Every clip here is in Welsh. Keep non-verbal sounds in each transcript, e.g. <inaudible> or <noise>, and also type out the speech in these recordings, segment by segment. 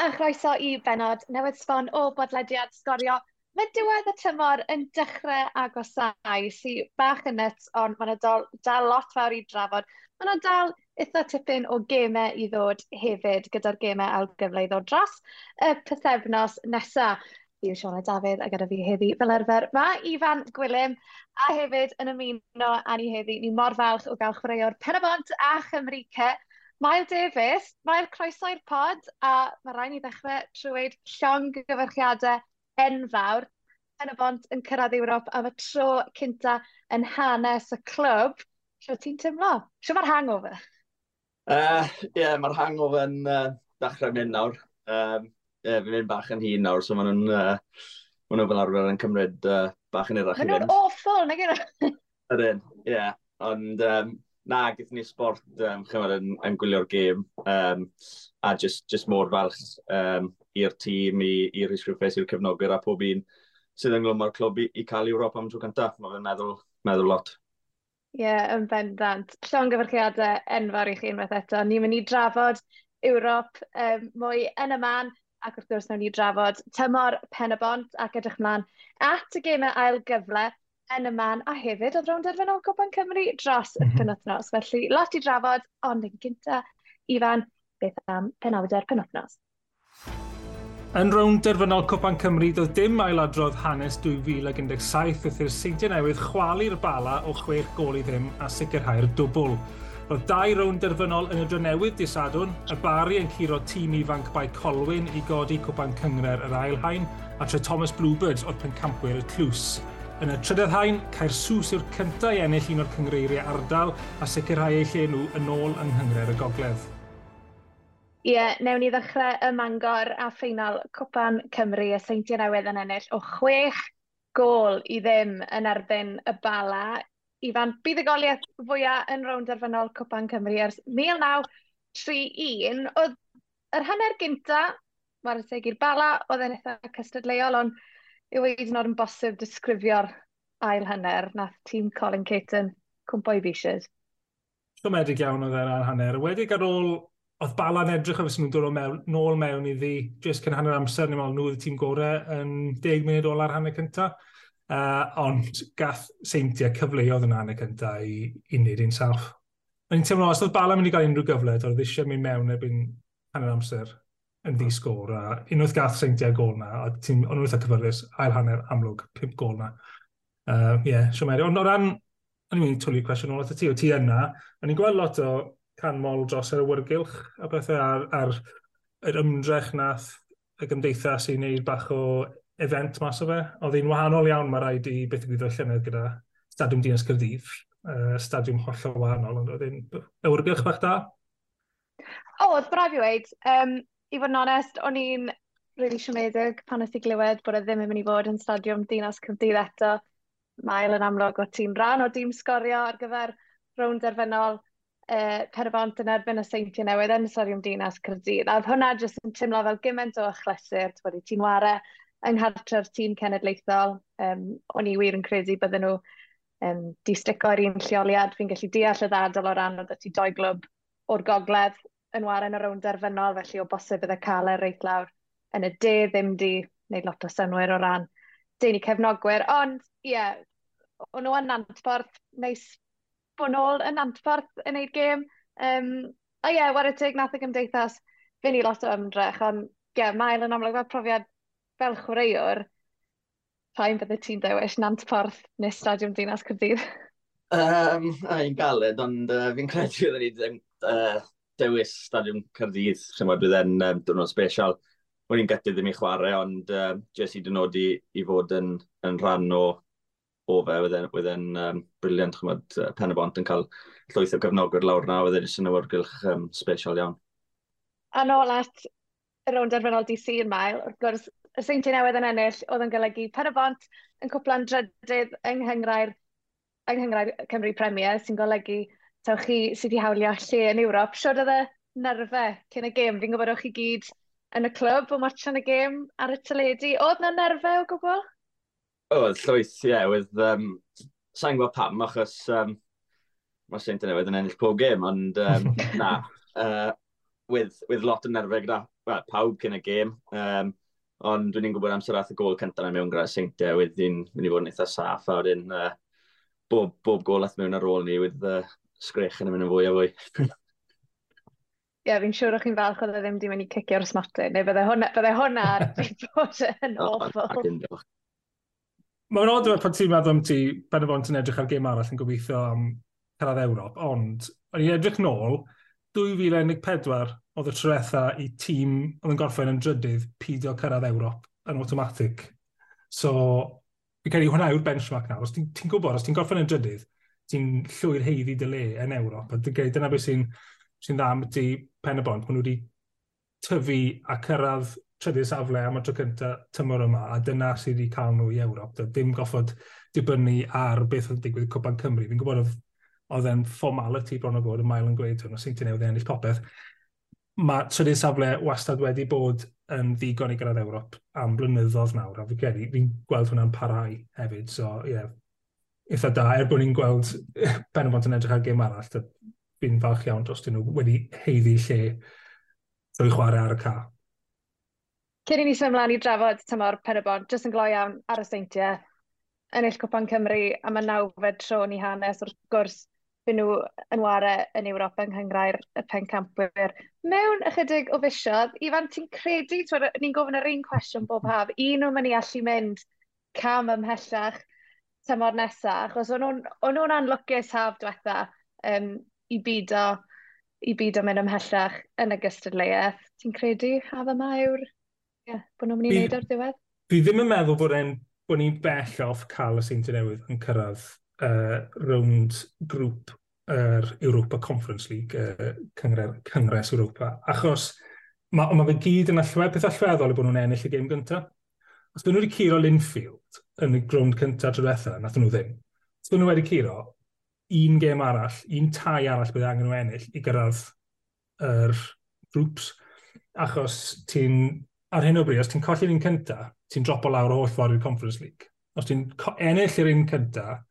a chroeso i benod newydd sbon o bodlediad sgorio. Mae diwedd y tymor yn dechrau agosau, sy'n bach yn net, ond mae'n dal, dal lot fawr i drafod. Mae'n dal eitha tipyn o gemau i ddod hefyd, gyda'r gemau algyfle i ddod dros y pethefnos nesaf. Fi'n Siona Dafydd a gyda fi heddi fel arfer mae Ifan Gwilym a hefyd yn ymuno â ni heddi. Ni mor falch o gael chwaraewr Penabont a Chymru Mael Davies, mae'r croeso i'r pod a mae rhaid ni ddechrau trwy weid llong gyfarchiadau enfawr yn y bont yn cyrraedd Ewrop am y tro cynta yn hanes y clwb. Sio ti'n tymlo? Sio mae'r hangover? Eh, ie, uh, yeah, mae'r hangover yn uh, dechrau mynd nawr. Um, yeah, fi'n mynd bach yn hun nawr, so maen nhw'n uh, ma fel arfer yn cymryd uh, bach yn irach. Maen nhw'n awful, nag e? gyda? <laughs> Ydyn, un, ie. Ond um, na, gyda ni sport, um, chymryd, yn, yn gwylio'r gêm, um, a just, just mor falch um, i'r tîm, i'r isgrifes, i'r cefnogwyr a pob un sydd yn glwm o'r clwb i, i cael Ewrop am tro cyntaf. Mae fe'n meddwl, meddwl lot. Ie, yeah, yn bendant. Llo'n gyfarchiadau enfawr i chi unwaith eto. Ni'n mynd i drafod Ewrop um, mwy yn y man ac wrth gwrs nawn ni drafod tymor pen y bont ac edrych mlaen at y gemau ail gyfle yn y man, a hefyd oedd rownd derfynol Copan Cymru dros y mhm. penwthnos. Felly, lot i drafod, ond yn gynta, Ifan, beth am penawdau'r penwthnos? Yn rownd derfynol Cwpan Cymru, doedd dim ailadrodd hanes 2017 wrth i'r seidiau newydd chwalu'r bala o chwech gol i ddim a sicrhau'r dwbl. Roedd dau rownd derfynol yn y Drenewydd disadwn, y Bari yn curo tîm ifanc bai Colwyn i godi Cwpan Cyngre'r yr Ailhain, a tre Thomas Bluebirds o'r pencampwyr y Clws. Yn y trydydd hain, cael sws yw'r cyntaf i ennill un o'r cyngreiriau ardal a sicrhau eu lle nhw yn ôl yng Nghyngre'r y Gogledd. Ie, yeah, newn ni ddechrau y Mangor a ffeinal Cwpan Cymru y Seintiau Newydd yn ennill o chwech gol i ddim yn erbyn y bala. Ifan, buddigoliaeth fwyaf yn rownd arfynol Cwpan Cymru ers 1931. Oedd yr hanner gynta, mae'r teg i'r bala, oedd yn eitha cystadleuol, ond yw e hyd yn oed yn bosib disgrifio'r ail hanner nath tîm Colin Caton cwmpo i fisioedd. Siomedig iawn oedd e'r ail hanner. Wedi ar ôl, oedd Balan edrych o fes nhw'n dod mewn, nôl mewn i ddi, jyst cyn hanner amser, ni'n meddwl nhw oedd y tîm gorau yn 10 munud ôl ar hanner cynta. Uh, ond gath seintiau cyfleoedd yn hanner cynta i, i wneud un saff. Mae'n teimlo, os oedd Balan mynd i gael unrhyw gyfle, oedd eisiau mynd mewn erbyn hanner amser yn ddi sgôr. A unwaith gath seintiau gol na, a ti'n o'n eitha cyfyrus, ail hanner amlwg, pimp gol na. Ie, uh, yeah, siomeri. Ond o ran, o'n i'n mynd i twlu cwestiwn ôl at y ti, o ti yna, o'n i'n gweld lot o canmol dros yr awyrgylch a bethau ar, ar yr ymdrech nath y gymdeithas i wneud bach o event mas o fe. Oedd hi'n wahanol iawn mae rhaid i beth i gwydoedd llynedd gyda Stadiwm Dinas Cyrdydd, uh, stadiwm hollol wahanol, ond oedd hi'n awyrgylch bach da? O, oedd braf i weid. Um, i fod yn onest, o'n i'n really siomedig pan wnaeth i glywed bod e ddim yn mynd i fod yn stadiwm Dinas Cymdydd eto. Mael yn amlwg o tîm rhan o dîm sgorio ar gyfer rownd derfynol uh, Perabont yn erbyn y seintiau newydd yn stadiwm Dinas Cyrdydd. A hwnna jyst yn teimlo fel gymaint o achlysur, wedi ti'n ware yng Nghartre'r tîm cenedlaethol. Um, o'n i wir yn credu bydden nhw um, di stico ar un lleoliad. Fi'n gallu deall y ddadl o ran oedd ti doi glwb o'r gogledd yn waren y rownd derfynol, felly o bosib bydde cael e reit lawr yn y de ddim di wneud lot o synwyr o ran deulu cefnogwyr. Ond, ie, yeah, o'n nhw yn nantborth, neis bod nôl yn nantborth yn neud gêm. Um, a ie, yeah, war y teg nath y gymdeithas fynd i lot o ymdrech, ond ie, yeah, mae'n yn amlwg fel profiad fel chwaraewr, pa'n bydde ti'n dewis nantborth neu Stadiwm Dinas Cyrdydd? Um, a i'n galed, ond uh, fi'n credu oedden ni ddim uh, dewis Stadiwm Cyrdydd, chymod bydd e'n um, dwrnod special. Wyn i'n gytid ddim i chwarae, ond um, jes i dynodi i fod yn, yn rhan o, o fe, bydd e'n um, briliant, chymod, uh, pen y bont yn cael llwyth o gyfnogwyr lawr na, bydd e'n ys yn awyrgylch um, special iawn. A nôl at y rownd arfynol DC yn mael, wrth gwrs, y seintiau newydd yn ennill oedd yn golygu pen y bont yn cwpla'n drydydd yng Nghyngrair, yng Nghyngrair Cymru Premier, sy'n golygu taw chi sydd wedi hawlio lle yn Ewrop, siwr oedd y nerfau cyn y gêm. Fi'n gwybod o'ch chi gyd yn y clwb o marchan y gêm ar y tyledu. Oedd na nerfau o gwbl? Oedd llwyth, ie. Yeah, with, um, sa'n gwybod pam, achos um, mae Saint Newydd yn ennill pob gêm, ond um, <laughs> na. Uh, with, with lot o nerfau gyda well, pawb cyn y gêm. Um, ond dwi'n gwybod amser ath y gol cyntaf na mewn gyda Saint wedyn mynd i fod yn eitha saff, a wedyn uh, bob, bob gol ath mewn ar ôl ni, with, uh, sgrech yn mynd yn fwy a fwy. <laughs> Ie, yeah, fi'n siŵr o'ch chi'n falch oedd e ddim wedi mynd i cicio'r smatyn, neu bydde hwnna, bydde hwnna <laughs> bod yn awful. Mae'n odd pan ti'n meddwl am ti, ben y bont yn edrych ar gêm arall yn gobeithio am cyrraedd Ewrop, ond o'n i'n edrych nôl, 2014 oedd y trwetha i tîm oedd yn gorffen yn drydydd pidio cyrraedd Ewrop yn automatic. So, fi'n cael ei hwnna yw'r benchmark nawr. Os ti'n ti gwybod, os ti'n gorffen yn drydydd, ti'n llwy'r heiddi dy le yn Ewrop. A dyna beth sy'n sy dda am ti pen y bont. Maen nhw wedi tyfu a cyrraedd trydydd safle am y tro cyntaf tymor yma, a dyna sydd wedi cael nhw i Ewrop. Da dim goffod dibynnu ar beth oedd digwydd Cwpan Cymru. Fi'n gwybod oedd, oedd e'n formality bron o bod y mael yn gweud hwn, o sy'n ti'n newid e ennill popeth. Mae trydydd safle wastad wedi bod yn ddigon i gyrraedd Ewrop am blynyddoedd nawr, a fi'n credu, fi'n gweld hwnna'n parhau hefyd. So, ie, yeah, eitha da, er bod ni'n gweld eh, benfod yn edrych ar gêm arall, fi'n falch iawn dros dyn nhw wedi heiddi lle drwy chwarae ar y ca. Cyn i ni symud ymlaen i drafod tymor Perebon, jyst yn gloi iawn ar y seintiau, ennill Cwpan Cymru, a mae nawfed tro ni hanes wrth gwrs fy nhw yn warau yn Ewrop yng Nghyngrair y pencampwyr. Mewn ychydig o fisiodd, Ifan, ti'n credu, ni'n gofyn yr un cwestiwn bob haf, un nhw'n mynd i allu mynd cam ymhellach, tymor nesaf, achos o'n nhw'n anlwcus haf diwetha um, i bido i byd o mynd ymhellach yn y gystadleuaeth. Ti'n credu haf yma yw'r... Yeah, bod nhw'n mynd i wneud o'r diwedd? Fi ddim yn meddwl bod e'n bod ni'n bell off cael y Seinti Newydd yn cyrraedd uh, rownd grŵp yr uh, Europa Conference League, uh, cyngres, cyngres Europa, achos mae ma fe gyd yn allwedd, peth allweddol i bod nhw'n ennill y gêm gyntaf. Os byd nhw wedi curo Linfield, yn y grwnd cyntaf tro diwethaf, nath nhw ddim. So nhw wedi curo, un gêm arall, un tai arall bydd angen nhw ennill i gyrraedd yr grwps. Achos ti'n, ar hyn o bryd, os ti'n colli'r un cyntaf, ti'n dropo lawr o holl ffordd i'r Conference League. Os ti'n ennill yr un cyntaf,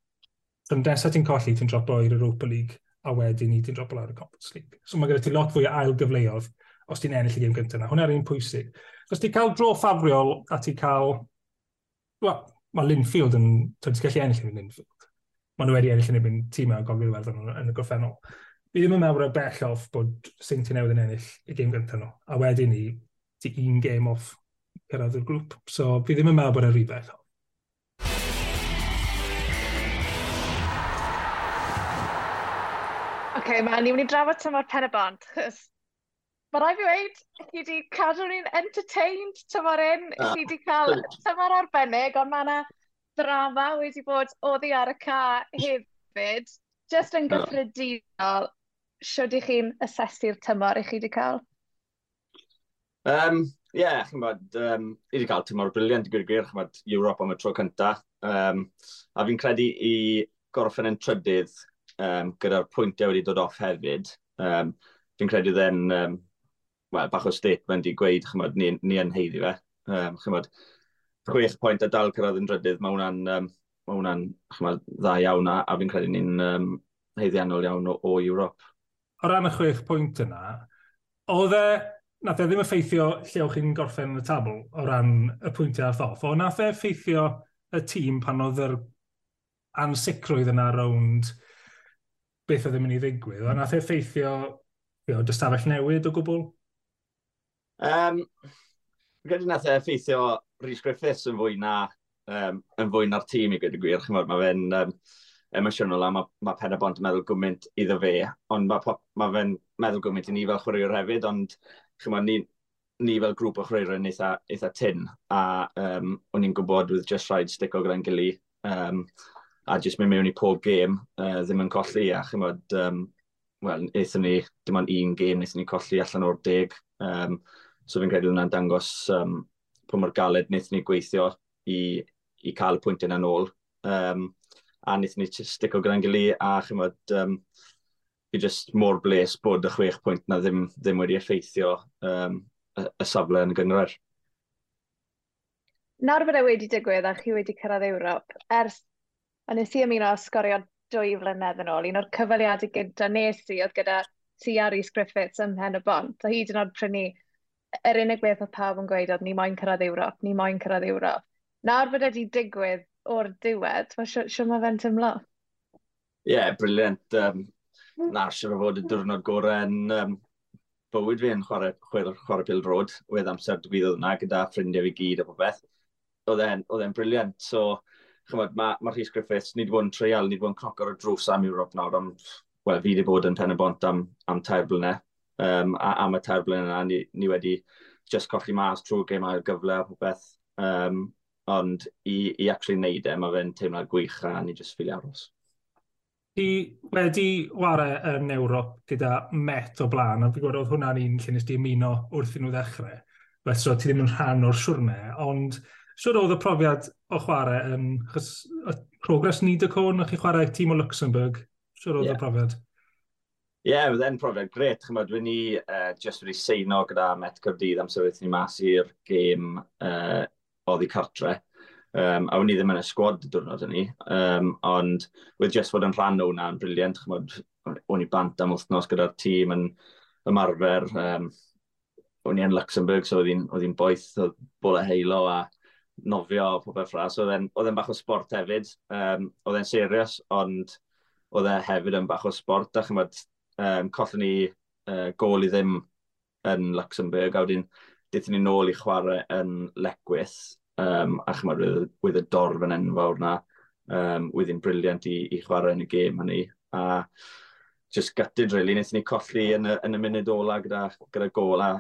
rhwng nesaf ti'n colli, ti'n dropo i'r Europa League, a wedyn i ti'n dropo lawr i'r Conference League. So mae gyda ti lot fwy o ail gyfleoedd os ti'n ennill y gêm gyntaf yna. Hwna'r un pwysig. Os ti'n cael dro ffafriol a ti'n cael Wel, mae Linfield yn... Ti'n gallu ennill yn Linfield. Mae nhw wedi ennill yn ebyn tîm a gogl werddon yn y goffennol. Fi ddim yn meddwl bod bell off bod Seinti newydd yn ennill y gêm gyntaf nhw. A wedyn ni, ti un gêm off cyrraedd y grŵp. So fi ddim yn meddwl bod e'n rhy bell off. okay, man, ni'n mynd i drafod tymor pen y bont, Mae rai fi weid, chi wedi cadw ni'n entertained tymor un. Ah. Chi wedi cael tymor arbennig, ond mae yna drama wedi bod oddi ar y ca hefyd. Just yn gyffredinol, siwr i chi'n asesu'r tymor i chi wedi cael? Um, Ie, yeah, chi'n bod, um, i wedi cael tymor briliant i gwir gwir, chi'n bod, Ewrop am y tro cyntaf. Um, a fi'n credu i gorffen yn trydydd um, gyda'r pwyntiau wedi dod off hefyd. Um, fi'n credu dden um, well, bach o statement i gweud, chymod, ni, ni yn heiddi fe. Um, chymod, chwech pwynt a dal cyrraedd yn drydydd, mae hwnna'n um, ma hwnna'n dda iawn a, a fi'n credu ni'n um, heiddiannol iawn o, o Ewrop. O ran y chwech pwynt yna, oedd e, nath e ddim effeithio lle o'ch chi'n gorffen y tabl o ran y pwyntiau a'r ddoff, o nath e effeithio y tîm pan oedd yr ansicrwydd yna rownd beth oedd yn mynd i ddigwydd, a nath e effeithio you know, dystafell newid o gwbl? Um, Gwyd nath e effeithio Rhys Griffiths yn fwy na um, yn fwy na'r tîm i gyda gwir. Chymod, mae fe'n um, emosiynol a mae, mae pen y bont yn meddwl gwmynt iddo fe, ond mae, mae fe'n meddwl gwmynt i ni fel chwaraewr hefyd, ond chymod, ni, ni fel grŵp o chwaraewr yn eitha, eitha tyn, a um, o'n i'n gwybod with just rhaid stick o gyda'n gilydd, um, a jyst mynd mewn i pob gêm uh, ddim yn colli, a chymod, um, wel, eithon ni, dim ond un gêm, eithon ni colli allan o'r deg, um, So fi'n credu hwnna'n dangos um, pwy mor galed wnaethon ni gweithio i, i cael y pwyntiau yna nôl. Um, a wnaethon ni stico gyda'n gilydd a chymod, um, fi jyst mor bles bod y chwech pwynt na ddim, ddim wedi effeithio um, y, y safle yn y gyngor. Nawr bod e wedi digwydd a chi wedi cyrraedd Ewrop, ers a nes i ymuno sgorio dwy flynedd yn ôl, un o'r cyfaliadau gyda nes i oedd gyda ti T.R. Griffiths ym Mhen y Bont, a hyd yn oed prynu yr unig beth oedd pawb yn gweud oedd ni moyn cyrraedd Ewrop, ni moyn cyrraedd Ewrop. Nawr bod wedi digwydd o'r diwedd, mae sio, sio mae fe'n tymlo? Ie, yeah, briliant. Um, na, sio fe fod y diwrnod gorau yn um, bywyd fi yn chwarae, chwarae, chwarae pil rod, wedd amser digwyddodd yna gyda ffrindiau fi gyd a popeth. Oedd e'n briliant. So, chymod, mae ma Rhys Griffiths, ni wedi bod yn treial, ni wedi bod yn cnocor o drws am Ewrop nawr, ond, wel, fi wedi bod yn pen y bont am, am tair blynedd um, a, am y tair blynedd yna, ni, ni wedi just colli mas trwy'r trwy gemau'r gyfle a popeth. Um, ond i, i actually wneud e, mae fe'n teimlad gwych a ni just ffili aros. Ti wedi ware yn Ewrop gyda Met o blaen, a fi gwybod oedd hwnna'n un lle nes di ymuno wrth i nhw ddechrau. Felly, so ti ddim yn rhan o'r siwrne, ond siwr oedd y profiad o chwarae yn... Chos, y progres ni dy côn, chi chwarae tîm o Luxembourg, siwr oedd yeah. y profiad? Ie, yeah, oedd e'n profiad gret. Chymod, dwi'n ni uh, just wedi seino gyda Met Cyrdydd am sefyll ni mas i'r gêm uh, oddi cartre. Um, a wni ddim yn y sgwad y diwrnod yn ni. Um, ond wedi just fod yn rhan o hwnna'n briliant. Chymod, o'n i bant am wythnos gyda'r tîm yn ymarfer. Um, o'n i yn Luxembourg, so oedd hi'n boeth, oedd bol y heilo a nofio o popeth ffras. Oedd e'n bach o sport hefyd. Um, oedd e'n serius, ond oedd e hefyd yn bach o sport. A chymod, um, collon ni uh, gol i ddim yn Luxembourg, a wedyn dydyn ni nôl i chwarae yn Lecwith, um, a chymryd wedd, wedd y dorf yn enfawr na, um, wedd hi'n briliant i, i chwarae yn y gêm hynny, a just gutted really, wnaethon ni colli yn y, yn y munud ola gyda, gyda gol, a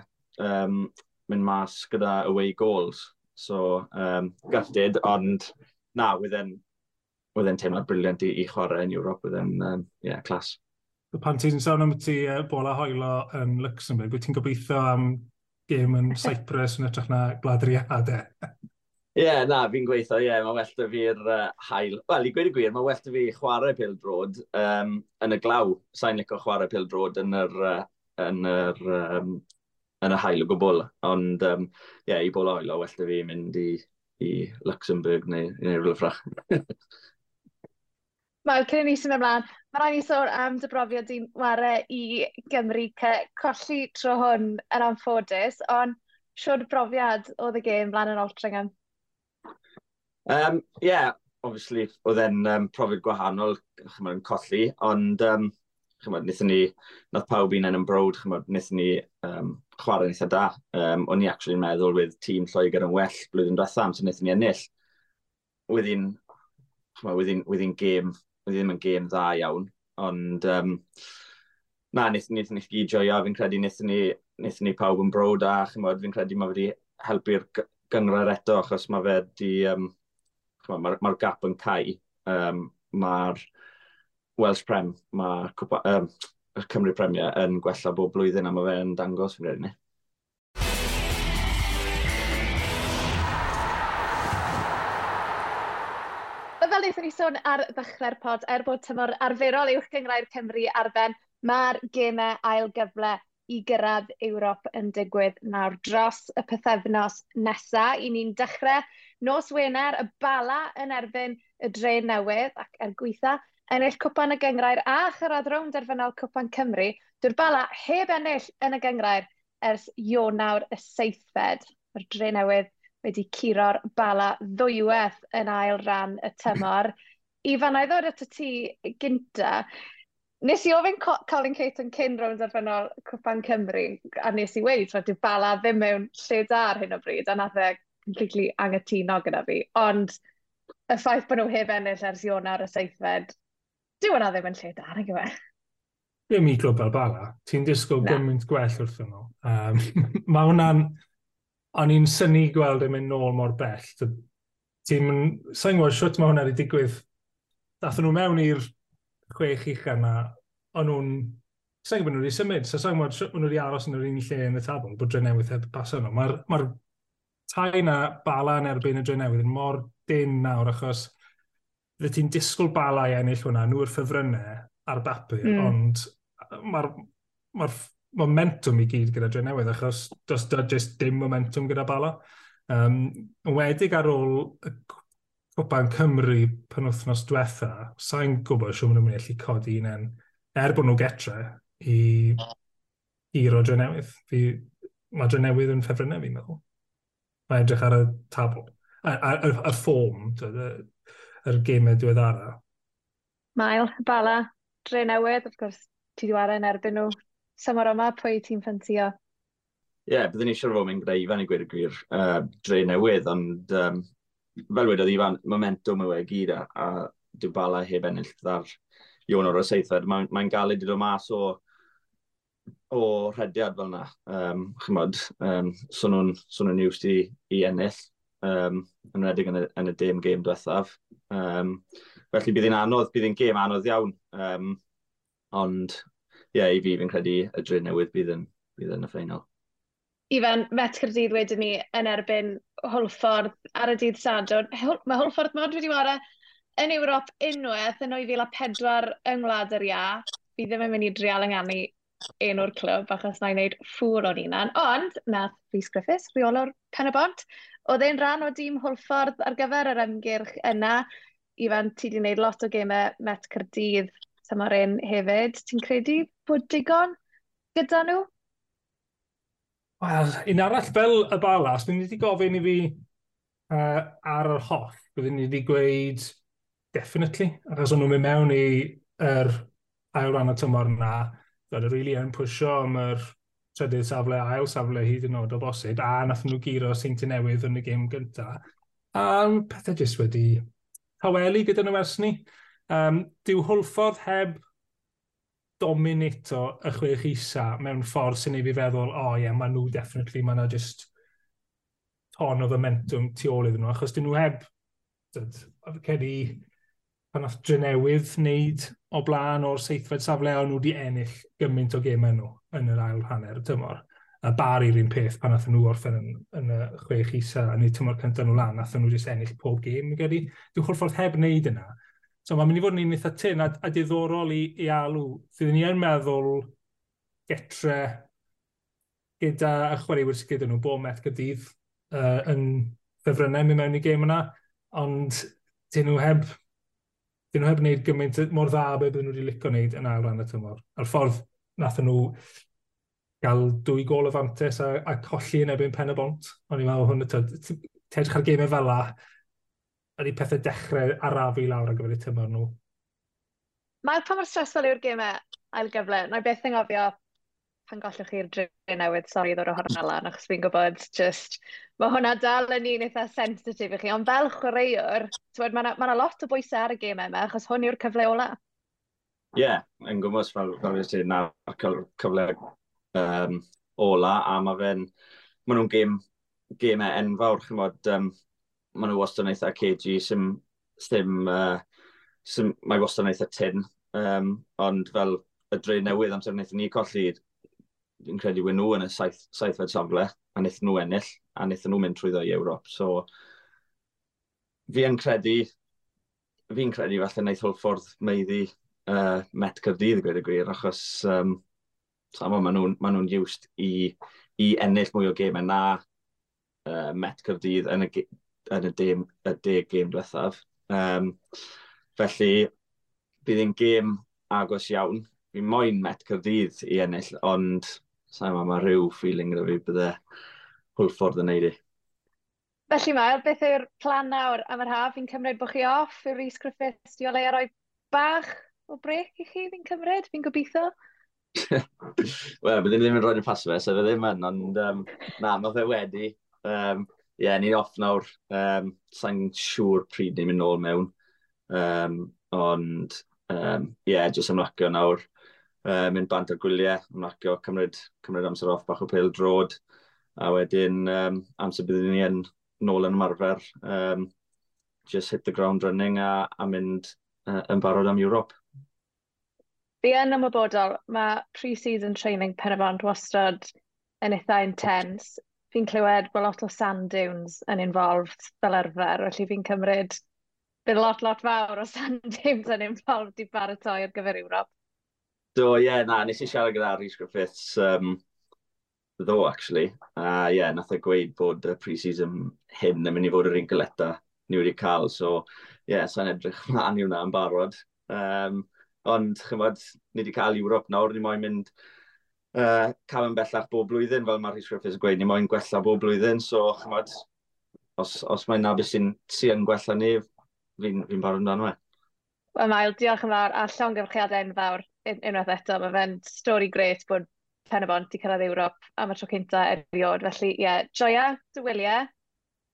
um, mynd mas gyda away goals, so um, gutted, ond na, wedd e'n teimlad briliant i, i chwarae yn Ewrop, wedd um, yeah, clas pan ti'n sôn am ti uh, bola hoelo yn Luxembourg, wyt ti'n gobeithio am gêm yn <laughs> Cyprus yn ytrach na gladriadau? Ie, yeah, na, fi'n gweithio, ie, yeah, mae well da fi'r uh, hael. Wel, i gweud y gwir, mae well da fi chwarae pildrod um, yn y glaw. Sa'n licio chwarae pildrod yn yr, uh, yn yr, um, yn y hael o gwbl. Ond, ie, um, yeah, i bola hoelo, well da fi mynd i, i Luxembourg neu, neu rhywle ffrach. <laughs> Wel, cyn i ni sy'n ymlaen, Mae rhaid i sôn am dy brofiad di'n wario i Gymru colli tro hwn yn amffodus, ond siwr brofiad oedd y gêm flan yn Altringham? Um, yeah, obviously, oedd e'n um, profiad gwahanol, chymryd, yn colli, ond um, chymryd, nithon ni, nath pawb un yn brod, chymryd, nithon ni um, chwarae eitha da. Um, o'n i actually yn meddwl with tîm Lloegr yn well blwyddyn diwethaf, so nithon ni ennill. Wyddi'n, chymryd, wyddi'n, wyddi'n gêm ddim yn gêm dda iawn, ond um, na, wnaethon ni, ni gyd joio, fi'n credu wnaethon ni, wnaethon ni pawb yn brod a chymod, fi'n credu mae wedi helpu'r gyngor eto, achos mae fe di, um, mae'r ma, gap yn cael, um, mae'r Welsh Prem, mae'r um, Cymru Premier yn gwella bob blwyddyn a mae fe'n dangos fi'n credu ni. wnaethon ni sôn ar ddechrau'r pod, er bod tymor arferol uwch gyngrau'r Cymru ar ben, mae'r gemau ail gyfle i gyrraedd Ewrop yn digwydd nawr dros y pethefnos nesaf. I ni'n dechrau nos Wener, y bala yn erbyn y dre newydd ac er gweitha, ennill cwpan y gyngrair a chyrraedd rownd derfynol cwpan Cymru, dwi'r bala heb ennill yn y gyngrair ers Ionawr y seithfed. Mae'r dre newydd wedi curo'r bala ddwywaith yn ail ran y tymor. Ifan, a i ddod at y tŷ gynta, nes i ofyn Colin Caton cyn rownd arfynol Cwpan Cymru, a nes i wedi, tro, dyw bala ddim mewn lle da ar hyn o bryd, a nath e completely angytuno gyda fi. Ond y ffaith bod nhw heb ennill ers Iona ar y seithfed, dyw hwnna ddim yn lle da, nag yw e? Ddim i glwb fel bala. Ti'n disgwyl gymaint gwell wrthyn nhw. Um, <laughs> mae hwnna'n O'n i'n syni gweld yn mynd nôl mor bell. Ti'n... Sa'n gwybod siwt mae hwnna wedi digwydd. Dathon nhw mewn i'r chwech uchaf yna. O'n nhw'n... Sa'n gwybod nhw wedi symud. So sa'n gwybod siwt nhw wedi aros yn yr un lle yn y tabl. Bod dre newydd heb pas nhw. Mae'r ma tai na bala yn erbyn y dre newydd yn mor dyn nawr achos fydde ti'n disgwyl bala i ennill hwnna. Nhw'r ffefrynnau ar bapur. Mm. Ond mae'r ma momentum i gyd gyda dre newydd, achos does da just dim momentum gyda bala. Um, wedig ar ôl y Cwpan Cymru pan wythnos diwetha, sa'n gwybod siw maen nhw'n mynd i allu codi un en, er bod nhw getre, i, i rodre newydd. Fi, mae dre newydd yn ffefrynnau fi'n meddwl. Mae edrych ar y tabl, y ffôm, yr gemau diweddara. Mael, Bala, dre newydd, of gwrs, ti di yn erbyn nhw tymor yma, pwy ti'n ffantio? Ie, yeah, byddwn ni eisiau fod mynd gyda Ifan i gweud y gwir uh, dre newydd, ond um, fel wedodd Ifan, momentum yw e gyd a, a Dybala heb ennill ddar Ion o'r seithfed. Mae'n mae galed i ddod mas o, o rhediad fel yna. Um, chymod, um, so nhw'n so nhw niws i, i ennill um, yn redig yn y, yn y dim game diwethaf. Um, felly bydd hi'n anodd, bydd hi'n gêm anodd iawn. Um, ond ie, yeah, i fi fi'n credu y dre newydd bydd yn, bydd yn y ffeinal. Ifan, Met Cyrdydd wedyn ni yn erbyn Hwlffordd ar y dydd Sadwrn. Mae Hwlffordd mod wedi wario yn Ewrop unwaith yn 2004 yng Ngwlad yr Ia. Fi ddim yn mynd i drial ynganu un o'r clwb achos na i wneud ffwr o'n unan. Ond, nath Rhys Griffiths, rheolwr Pen y Bont, oedd e'n rhan o dîm Hwlffordd ar gyfer yr ymgyrch yna. Ifan, ti wedi gwneud lot o gemau Met Cyrdydd tymor un hefyd. Ti'n credu bod digon gyda nhw? Wel, un arall fel y balas, mynd i wedi gofyn i fi uh, ar yr holl. Byddwn ni wedi gweud definitely, achos o'n nhw'n mynd mewn i yr ail ran y tymor yna. Roedd yn rili really yn pwysio am yr trydydd safle ail safle hyd yn oed o bosib, a nath nhw giro seinti newydd yn y gêm gyntaf. A pethau jyst wedi haweli gyda nhw ers ni. Um, dyw hwlffordd heb dominato y chwech isa mewn ffordd sy'n ei fi feddwl, o oh, ie, yeah, maen nhw definitely, maen nhw just ton o momentum tu ôl iddyn nhw, achos dyn nhw heb, oedd cedi pan oedd Drenewydd wneud o blaen o'r seithfed safle, o'n nhw wedi ennill gymaint o gemau nhw yn yr ail hanner y tymor. A bar i'r un peth pan athyn nhw orffen yn, yn y chwech isa, a nid tymor cyntaf nhw lan, athyn nhw jyst ennill pob gêm, gedi. Dwi'n chwrdd ffordd heb wneud yna So mae'n mynd i fod yn un eitha tyn a, a diddorol i, i alw. Fyddwn ni yn meddwl getre gyda y chwaraewyr sydd gyda nhw bod met gydydd uh, yn ffefrynnau mynd mewn i gêm yna, ond dyn nhw heb dyn nhw heb wneud gymaint mor dda be bydden nhw wedi licio wneud yn ail ran y tymor. A'r ffordd nath nhw gael dwy gol o fantes a, a colli yn ebyn pen y bont. O'n i'n meddwl hwn y tyd. Tedrych ar gemau fel la, ydy pethau dechrau arafu lawr ar gyfer y tymor nhw? Mae pa mor stresol yw'r gymau ail gyfle. Na i beth yn gofio pan gollwch chi'r dre newydd, sori ddod o hwnna lan, achos fi'n gwybod, just, mae hwnna dal yn un eitha sensitif i chi, ond fel chwaraewr, mae yna ma, ma lot o bwysau ar y gemau yma, achos hwn yw'r cyfle ola. Ie, yeah, yn gwybod fel, fel ydych chi'n na'r cyfle um, ola, a mae fe'n, mae nhw'n gêm, gemau enfawr, chi'n bod, um, maen nhw wastad yn eitha KG, sy'n sy'n uh, sym, mae wastad yn eitha tin. Um, ond fel y dre newydd amser wnaethon ni colli, dwi'n credu wyn nhw yn y saith, saithfed safle, a wnaethon nhw ennill, a wnaethon nhw mynd trwyddo i Ewrop. So, fi yn credu, fi'n credu falle wnaeth Hwlffordd meiddi uh, met Cyrdydd, gwed y gwir, achos um, sama, maen nhw'n ma nhw used i, i ennill mwy o gemau na uh, met Cyrdydd yn y yn y dim, y deg gêm diwethaf. Um, felly, bydd hi'n gêm agos iawn. Fi'n moyn met cyfydd i ennill, ond sa'n ma, mae rhyw feeling gyda fi bydde hwlffordd yn neud i. Felly mae, beth yw'r plan nawr am yr haf? Fi'n cymryd bod chi off, yw'r Rhys Griffiths di o leia roi bach o brec i chi fi'n cymryd, fi'n gobeithio? <laughs> Wel, byddwn ddim yn rhoi'n pas fe, so fe ddim yn, ond um, na, mae fe wedi. Um, yeah, ni off nawr. Um, Sa'n siŵr pryd ni'n mynd nôl mewn. Um, ond, um, yeah, jyst ymlacio nawr. Uh, mynd bant ar gwyliau, ymlacio, cymryd, cymryd amser off bach o pel drod. A wedyn, um, amser byddwn ni yn nôl yn ymarfer. Um, just hit the ground running a, a mynd uh, yn barod am Europe. Fi yn ymwybodol, mae pre-season training pen y band wastad yn eitha intense fi'n clywed bod lot o sand dunes yn involved fel arfer, felly fi'n cymryd bydd lot, lot fawr o sand <laughs> dunes yn involved i baratoi ar gyfer Ewrop. Do, ie, yeah, na, nes i siarad gyda Rhys Griffiths um, ddo, actually. A uh, ie, yeah, nath o gweud bod y pre-season hyn yn mynd i fod yr un gyleta ni wedi cael, so ie, yeah, sa'n edrych mlaen i hwnna yn barod. Um, ond, chymod, ni wedi cael Ewrop nawr, ni moyn mynd uh, cael yn bellach bob blwyddyn, fel mae Rhys Griffiths yn gweud, ni moyn gwella bob blwyddyn, so chymod, os, os mae'n na beth sy'n sy yn gwella ni, fi'n fi barod amdano e. Wel, Mael, diolch yn fawr, a llawn gyfrchiadau yn fawr unwaith eto. Mae fe'n stori gret bod pen y bont i cyrraedd Ewrop am y tro cynta eriod. Felly, ie, yeah, joia, dy wyliau.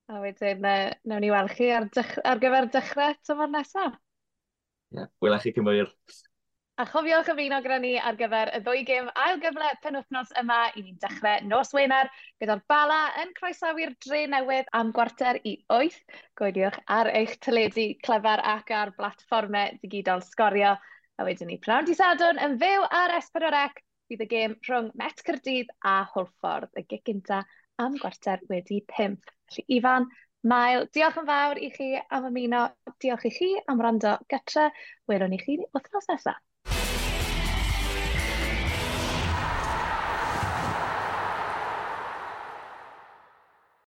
A wedyn, uh, nawn ni weld chi ar, ar gyfer dechrau tymor nesaf. Ie, yeah, wylech chi cymwyr. A chofiwch ymuno gyda ni ar gyfer y ddwy gym ail gyfle penwthnos yma i ni'n dechrau nos Wener gyda'r bala yn croesawu'r dre newydd am gwarter i 8. Gwediwch ar eich tyledu clefar ac ar blatfformau digidol sgorio. A wedyn ni pnawn di sadwn yn fyw ar S4C bydd y gêm rhwng Met Cyrdydd a Hwlffordd y gig gynta am gwarter wedi 5. Felly Ifan, Mael, diolch yn fawr i chi am ymuno. Diolch i chi am rando gytre. Welwn ni chi wythnos nesaf.